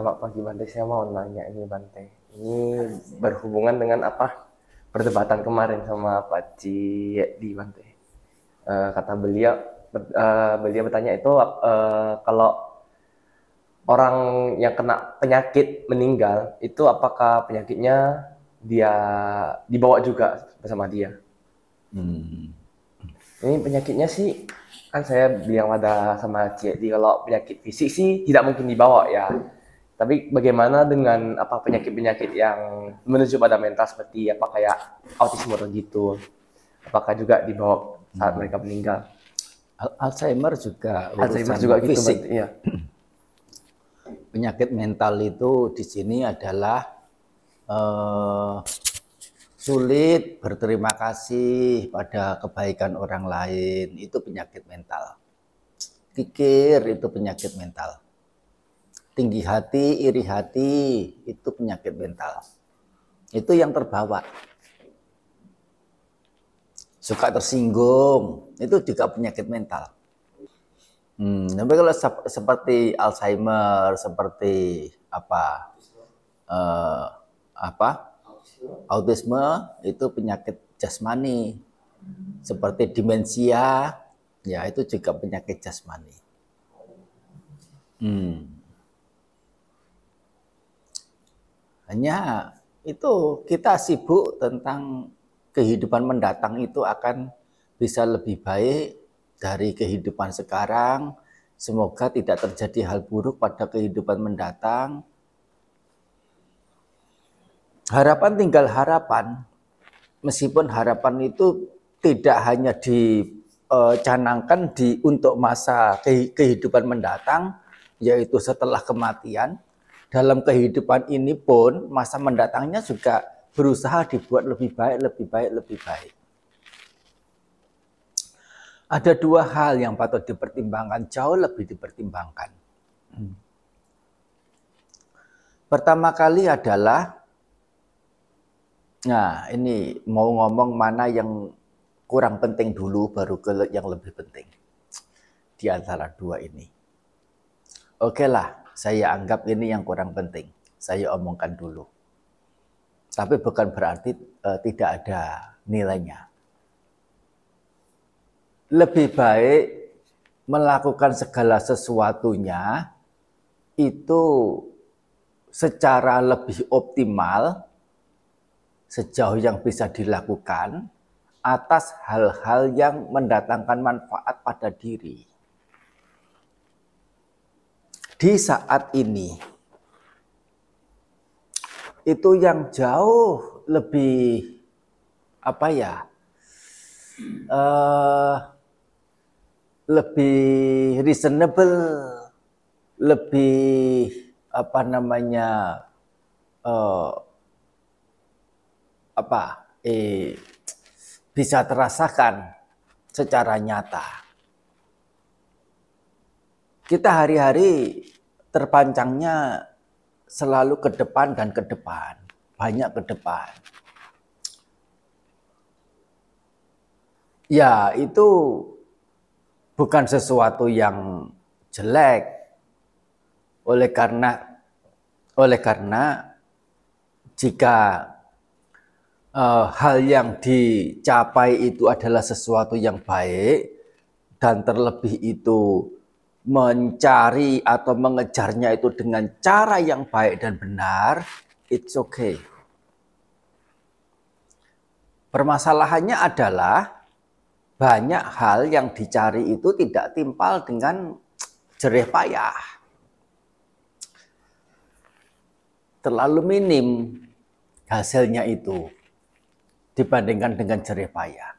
Selamat pagi Bante, saya mau nanya ini Bante. Ini berhubungan dengan apa? Perdebatan kemarin sama Pak Ci di Bante. Eh, kata beliau, eh, beliau bertanya itu eh, kalau orang yang kena penyakit meninggal itu apakah penyakitnya dia dibawa juga bersama dia? Hmm. Ini penyakitnya sih kan saya bilang ada sama Cik kalau penyakit fisik sih tidak mungkin dibawa ya. Tapi bagaimana dengan apa penyakit-penyakit yang menuju pada mental seperti apa kayak autisme atau gitu? Apakah juga dibawa saat mereka meninggal? Al- Alzheimer juga Alzheimer juga gitu, fisik. Bante. Iya. Penyakit mental itu di sini adalah eh, sulit berterima kasih pada kebaikan orang lain. Itu penyakit mental. Kikir itu penyakit mental. Tinggi hati, iri hati itu penyakit mental. Itu yang terbawa. Suka tersinggung itu juga penyakit mental. Hmm, tapi kalau sep- seperti Alzheimer, seperti apa, eh, apa, autisme itu penyakit jasmani, seperti demensia, ya itu juga penyakit jasmani. Hmm. Hanya itu kita sibuk tentang kehidupan mendatang itu akan bisa lebih baik dari kehidupan sekarang. Semoga tidak terjadi hal buruk pada kehidupan mendatang. Harapan tinggal harapan. Meskipun harapan itu tidak hanya dicanangkan di untuk masa kehi- kehidupan mendatang, yaitu setelah kematian. Dalam kehidupan ini pun masa mendatangnya juga berusaha dibuat lebih baik, lebih baik, lebih baik. Ada dua hal yang patut dipertimbangkan, jauh lebih dipertimbangkan. Hmm. Pertama kali adalah, nah ini mau ngomong mana yang kurang penting dulu, baru ke yang lebih penting. Di antara dua ini. Oke lah, saya anggap ini yang kurang penting. Saya omongkan dulu. Tapi bukan berarti eh, tidak ada nilainya lebih baik melakukan segala sesuatunya itu secara lebih optimal sejauh yang bisa dilakukan atas hal-hal yang mendatangkan manfaat pada diri. Di saat ini itu yang jauh lebih apa ya? eh lebih reasonable, lebih apa namanya eh, apa eh, bisa terasakan secara nyata. Kita hari-hari terpancangnya selalu ke depan dan ke depan, banyak ke depan. Ya, itu bukan sesuatu yang jelek. Oleh karena oleh karena jika eh, hal yang dicapai itu adalah sesuatu yang baik dan terlebih itu mencari atau mengejarnya itu dengan cara yang baik dan benar, it's okay. Permasalahannya adalah banyak hal yang dicari itu tidak timpal dengan jerih payah. Terlalu minim hasilnya itu dibandingkan dengan jerih payah.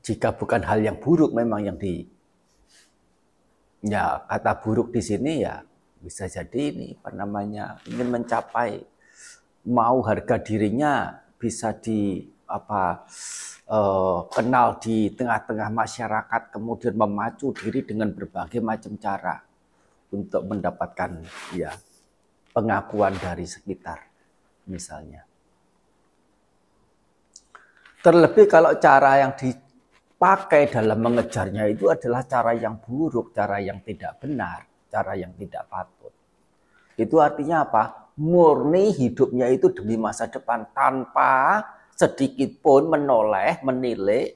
Jika bukan hal yang buruk memang yang di ya kata buruk di sini ya bisa jadi ini apa namanya ingin mencapai mau harga dirinya bisa di apa eh, kenal di tengah-tengah masyarakat kemudian memacu diri dengan berbagai macam cara untuk mendapatkan ya pengakuan dari sekitar misalnya. Terlebih kalau cara yang dipakai dalam mengejarnya itu adalah cara yang buruk, cara yang tidak benar, cara yang tidak patut. Itu artinya apa? Murni hidupnya itu demi masa depan tanpa sedikit pun menoleh, menilai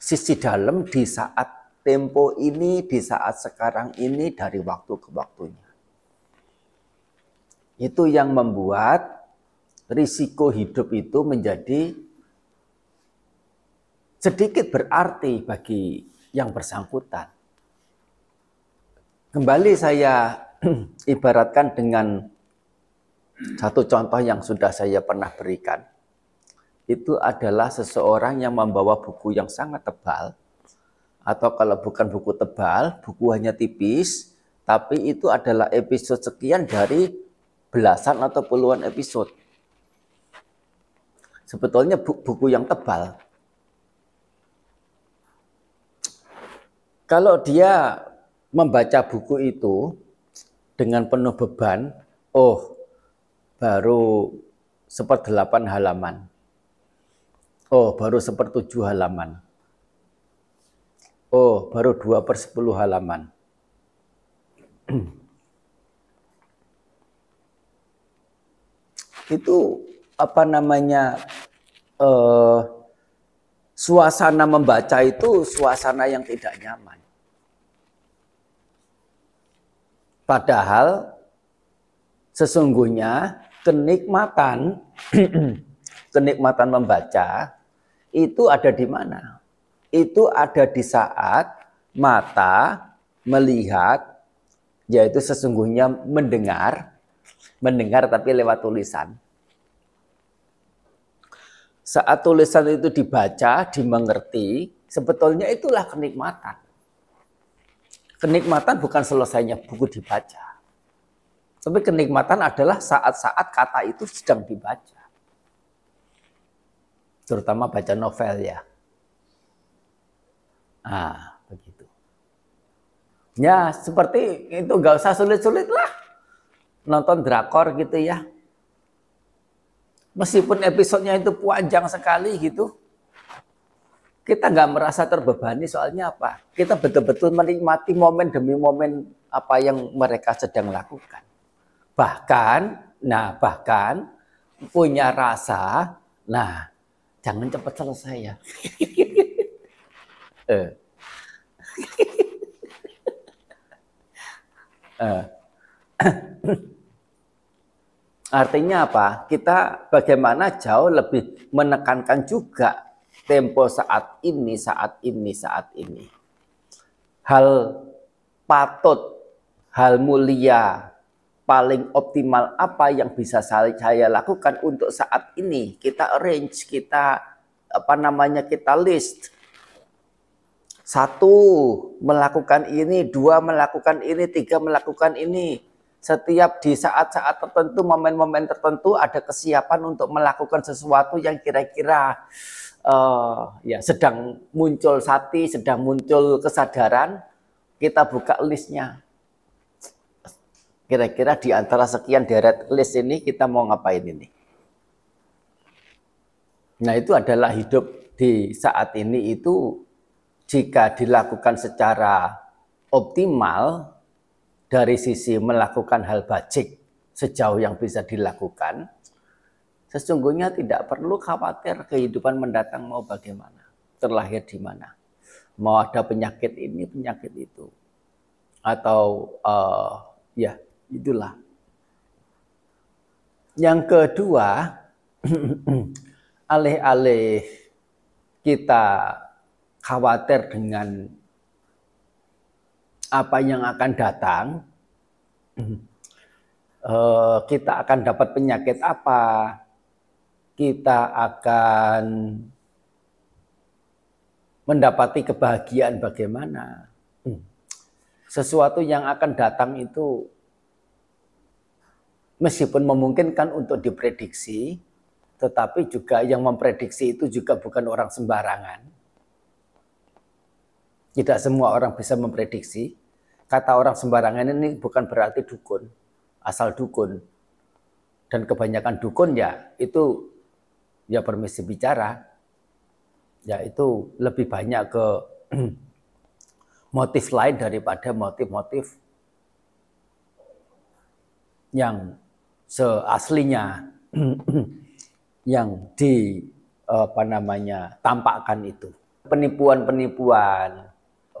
sisi dalam di saat tempo ini, di saat sekarang ini dari waktu ke waktunya. Itu yang membuat risiko hidup itu menjadi sedikit berarti bagi yang bersangkutan. Kembali saya ibaratkan dengan satu contoh yang sudah saya pernah berikan itu adalah seseorang yang membawa buku yang sangat tebal atau kalau bukan buku tebal, buku hanya tipis, tapi itu adalah episode sekian dari belasan atau puluhan episode. Sebetulnya buku yang tebal. Kalau dia membaca buku itu dengan penuh beban, oh baru seperdelapan halaman Oh, baru sepertujuh halaman. Oh, baru dua per sepuluh halaman. itu apa namanya uh, suasana membaca itu suasana yang tidak nyaman. Padahal sesungguhnya kenikmatan kenikmatan membaca itu ada di mana? Itu ada di saat mata melihat, yaitu sesungguhnya mendengar, mendengar tapi lewat tulisan. Saat tulisan itu dibaca, dimengerti, sebetulnya itulah kenikmatan. Kenikmatan bukan selesainya buku dibaca. Tapi kenikmatan adalah saat-saat kata itu sedang dibaca terutama baca novel ya. Ah, begitu. Ya, seperti itu gak usah sulit-sulit lah. Nonton drakor gitu ya. Meskipun episodenya itu panjang sekali gitu. Kita nggak merasa terbebani soalnya apa? Kita betul-betul menikmati momen demi momen apa yang mereka sedang lakukan. Bahkan, nah bahkan punya rasa, nah jangan cepat selesai ya. eh. eh. Artinya apa? Kita bagaimana jauh lebih menekankan juga tempo saat ini, saat ini, saat ini. Hal patut, hal mulia, paling optimal apa yang bisa saya lakukan untuk saat ini. Kita arrange, kita apa namanya kita list. Satu melakukan ini, dua melakukan ini, tiga melakukan ini. Setiap di saat-saat tertentu, momen-momen tertentu ada kesiapan untuk melakukan sesuatu yang kira-kira uh, ya sedang muncul sati, sedang muncul kesadaran. Kita buka listnya Kira-kira di antara sekian deret list ini kita mau ngapain ini? Nah itu adalah hidup di saat ini itu jika dilakukan secara optimal dari sisi melakukan hal bajik sejauh yang bisa dilakukan, sesungguhnya tidak perlu khawatir kehidupan mendatang mau bagaimana, terlahir di mana, mau ada penyakit ini, penyakit itu, atau uh, ya Itulah. Yang kedua, alih-alih kita khawatir dengan apa yang akan datang, eh, kita akan dapat penyakit apa, kita akan mendapati kebahagiaan bagaimana. Sesuatu yang akan datang itu meskipun memungkinkan untuk diprediksi, tetapi juga yang memprediksi itu juga bukan orang sembarangan. Tidak semua orang bisa memprediksi. Kata orang sembarangan ini bukan berarti dukun, asal dukun. Dan kebanyakan dukun ya itu ya permisi bicara. Ya itu lebih banyak ke motif lain daripada motif-motif yang seaslinya yang di apa namanya tampakkan itu penipuan-penipuan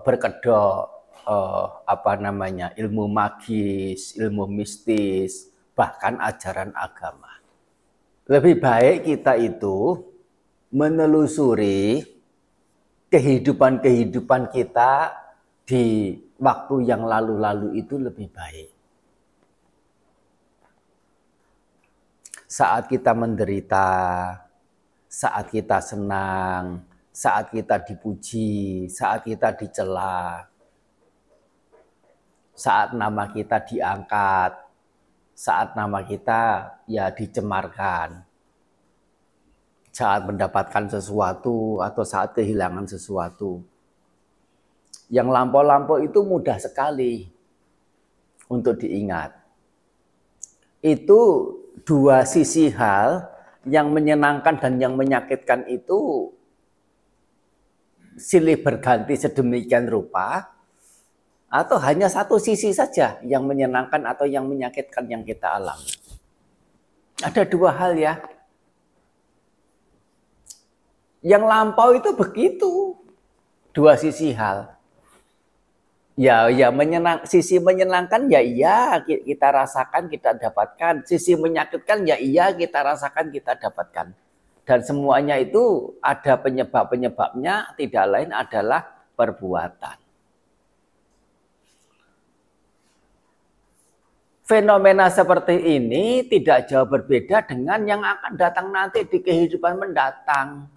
berkedok eh, apa namanya ilmu magis, ilmu mistis, bahkan ajaran agama. Lebih baik kita itu menelusuri kehidupan-kehidupan kita di waktu yang lalu-lalu itu lebih baik. Saat kita menderita, saat kita senang, saat kita dipuji, saat kita dicela, saat nama kita diangkat, saat nama kita ya dicemarkan, saat mendapatkan sesuatu atau saat kehilangan sesuatu. Yang lampau-lampau itu mudah sekali untuk diingat. Itu dua sisi hal yang menyenangkan dan yang menyakitkan itu silih berganti sedemikian rupa atau hanya satu sisi saja yang menyenangkan atau yang menyakitkan yang kita alami. Ada dua hal ya. Yang lampau itu begitu. Dua sisi hal. Ya, ya menyenang, sisi menyenangkan ya iya kita rasakan, kita dapatkan. Sisi menyakitkan ya iya kita rasakan, kita dapatkan. Dan semuanya itu ada penyebab-penyebabnya, tidak lain adalah perbuatan. Fenomena seperti ini tidak jauh berbeda dengan yang akan datang nanti di kehidupan mendatang.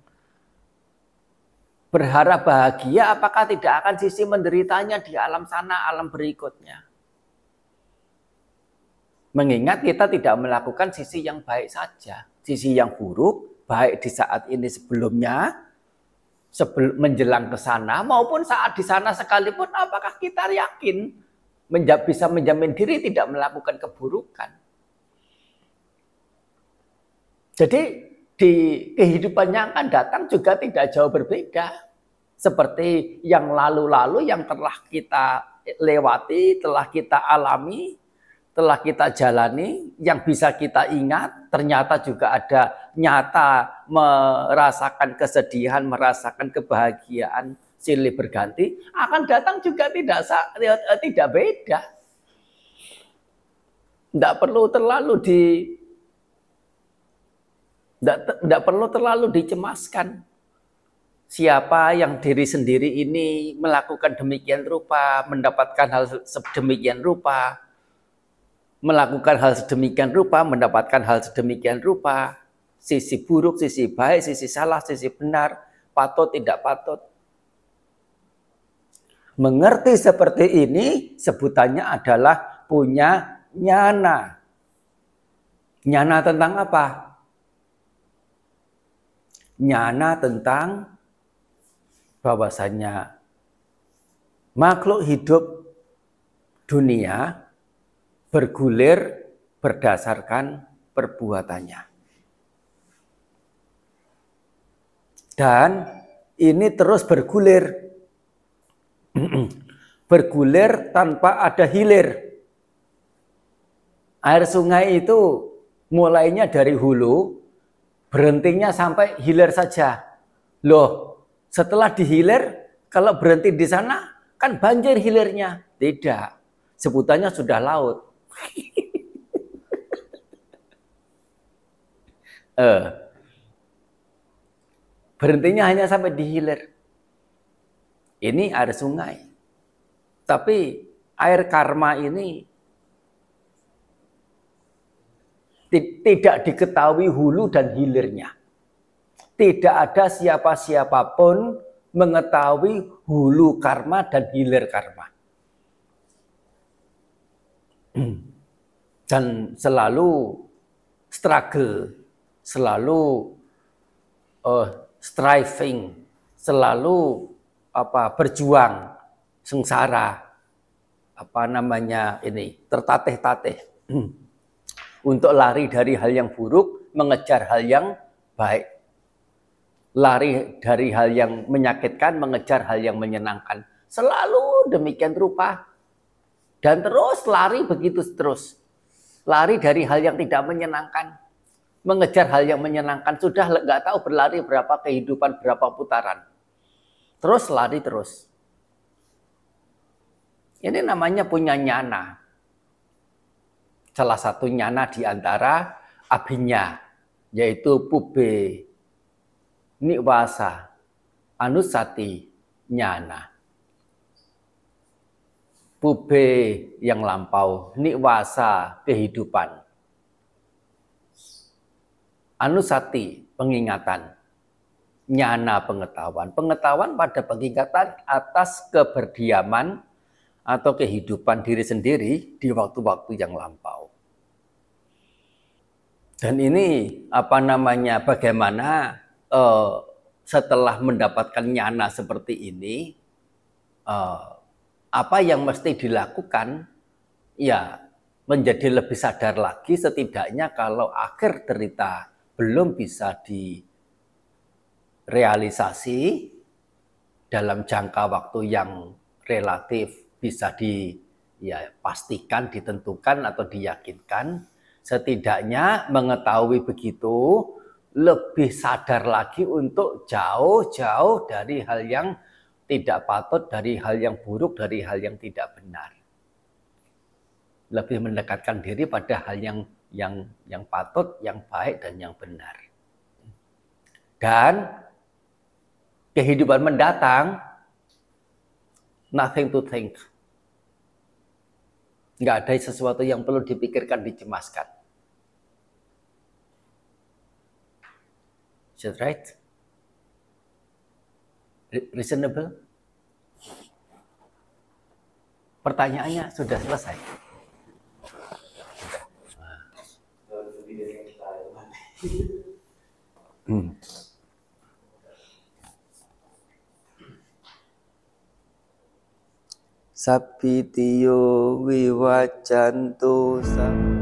Berharap bahagia, apakah tidak akan sisi menderitanya di alam sana, alam berikutnya? Mengingat kita tidak melakukan sisi yang baik saja, sisi yang buruk, baik di saat ini sebelumnya, sebelum menjelang ke sana, maupun saat di sana sekalipun, apakah kita yakin bisa menjamin diri tidak melakukan keburukan. Jadi di kehidupan yang akan datang juga tidak jauh berbeda. Seperti yang lalu-lalu yang telah kita lewati, telah kita alami, telah kita jalani, yang bisa kita ingat, ternyata juga ada nyata merasakan kesedihan, merasakan kebahagiaan, silih berganti, akan datang juga tidak eh, tidak beda. Tidak perlu terlalu di tidak, tidak perlu terlalu dicemaskan. Siapa yang diri sendiri ini melakukan demikian rupa, mendapatkan hal sedemikian rupa, melakukan hal sedemikian rupa, mendapatkan hal sedemikian rupa, sisi buruk, sisi baik, sisi salah, sisi benar, patut, tidak patut. Mengerti seperti ini sebutannya adalah punya nyana. Nyana tentang apa? Nyana tentang bahwasanya makhluk hidup dunia bergulir berdasarkan perbuatannya. Dan ini terus bergulir bergulir tanpa ada hilir. Air sungai itu mulainya dari hulu, berhentinya sampai hilir saja. Loh, setelah dihilir, kalau berhenti di sana, kan banjir hilirnya. Tidak, sebutannya sudah laut. eh, berhentinya hanya sampai di hilir. Ini air sungai. Tapi air karma ini tidak diketahui hulu dan hilirnya. Tidak ada siapa-siapapun mengetahui hulu karma dan hilir karma. Dan selalu struggle, selalu uh, striving, selalu apa berjuang sengsara apa namanya ini tertatih-tatih. Untuk lari dari hal yang buruk mengejar hal yang baik. Lari dari hal yang menyakitkan mengejar hal yang menyenangkan. Selalu demikian rupa. Dan terus lari begitu terus. Lari dari hal yang tidak menyenangkan, mengejar hal yang menyenangkan, sudah nggak tahu berlari berapa kehidupan, berapa putaran. Terus lari terus. Ini namanya punya nyana. Salah satu nyana di antara abinya, yaitu pube niwasa anusati nyana. Pube yang lampau, niwasa kehidupan. Anusati pengingatan, nyana pengetahuan. Pengetahuan pada pengingatan atas keberdiaman atau kehidupan diri sendiri di waktu-waktu yang lampau. Dan ini apa namanya bagaimana uh, setelah mendapatkan nyana seperti ini uh, apa yang mesti dilakukan ya menjadi lebih sadar lagi setidaknya kalau akhir cerita belum bisa direalisasi dalam jangka waktu yang relatif bisa dipastikan, ya, ditentukan atau diyakinkan, setidaknya mengetahui begitu lebih sadar lagi untuk jauh-jauh dari hal yang tidak patut dari hal yang buruk, dari hal yang tidak benar. Lebih mendekatkan diri pada hal yang yang yang patut, yang baik dan yang benar. Dan kehidupan mendatang nothing to think. Nggak ada sesuatu yang perlu dipikirkan, dicemaskan. Is that right? reasonable? Pertanyaannya sudah selesai. Hmm. Sapitiyo wiwacanto sam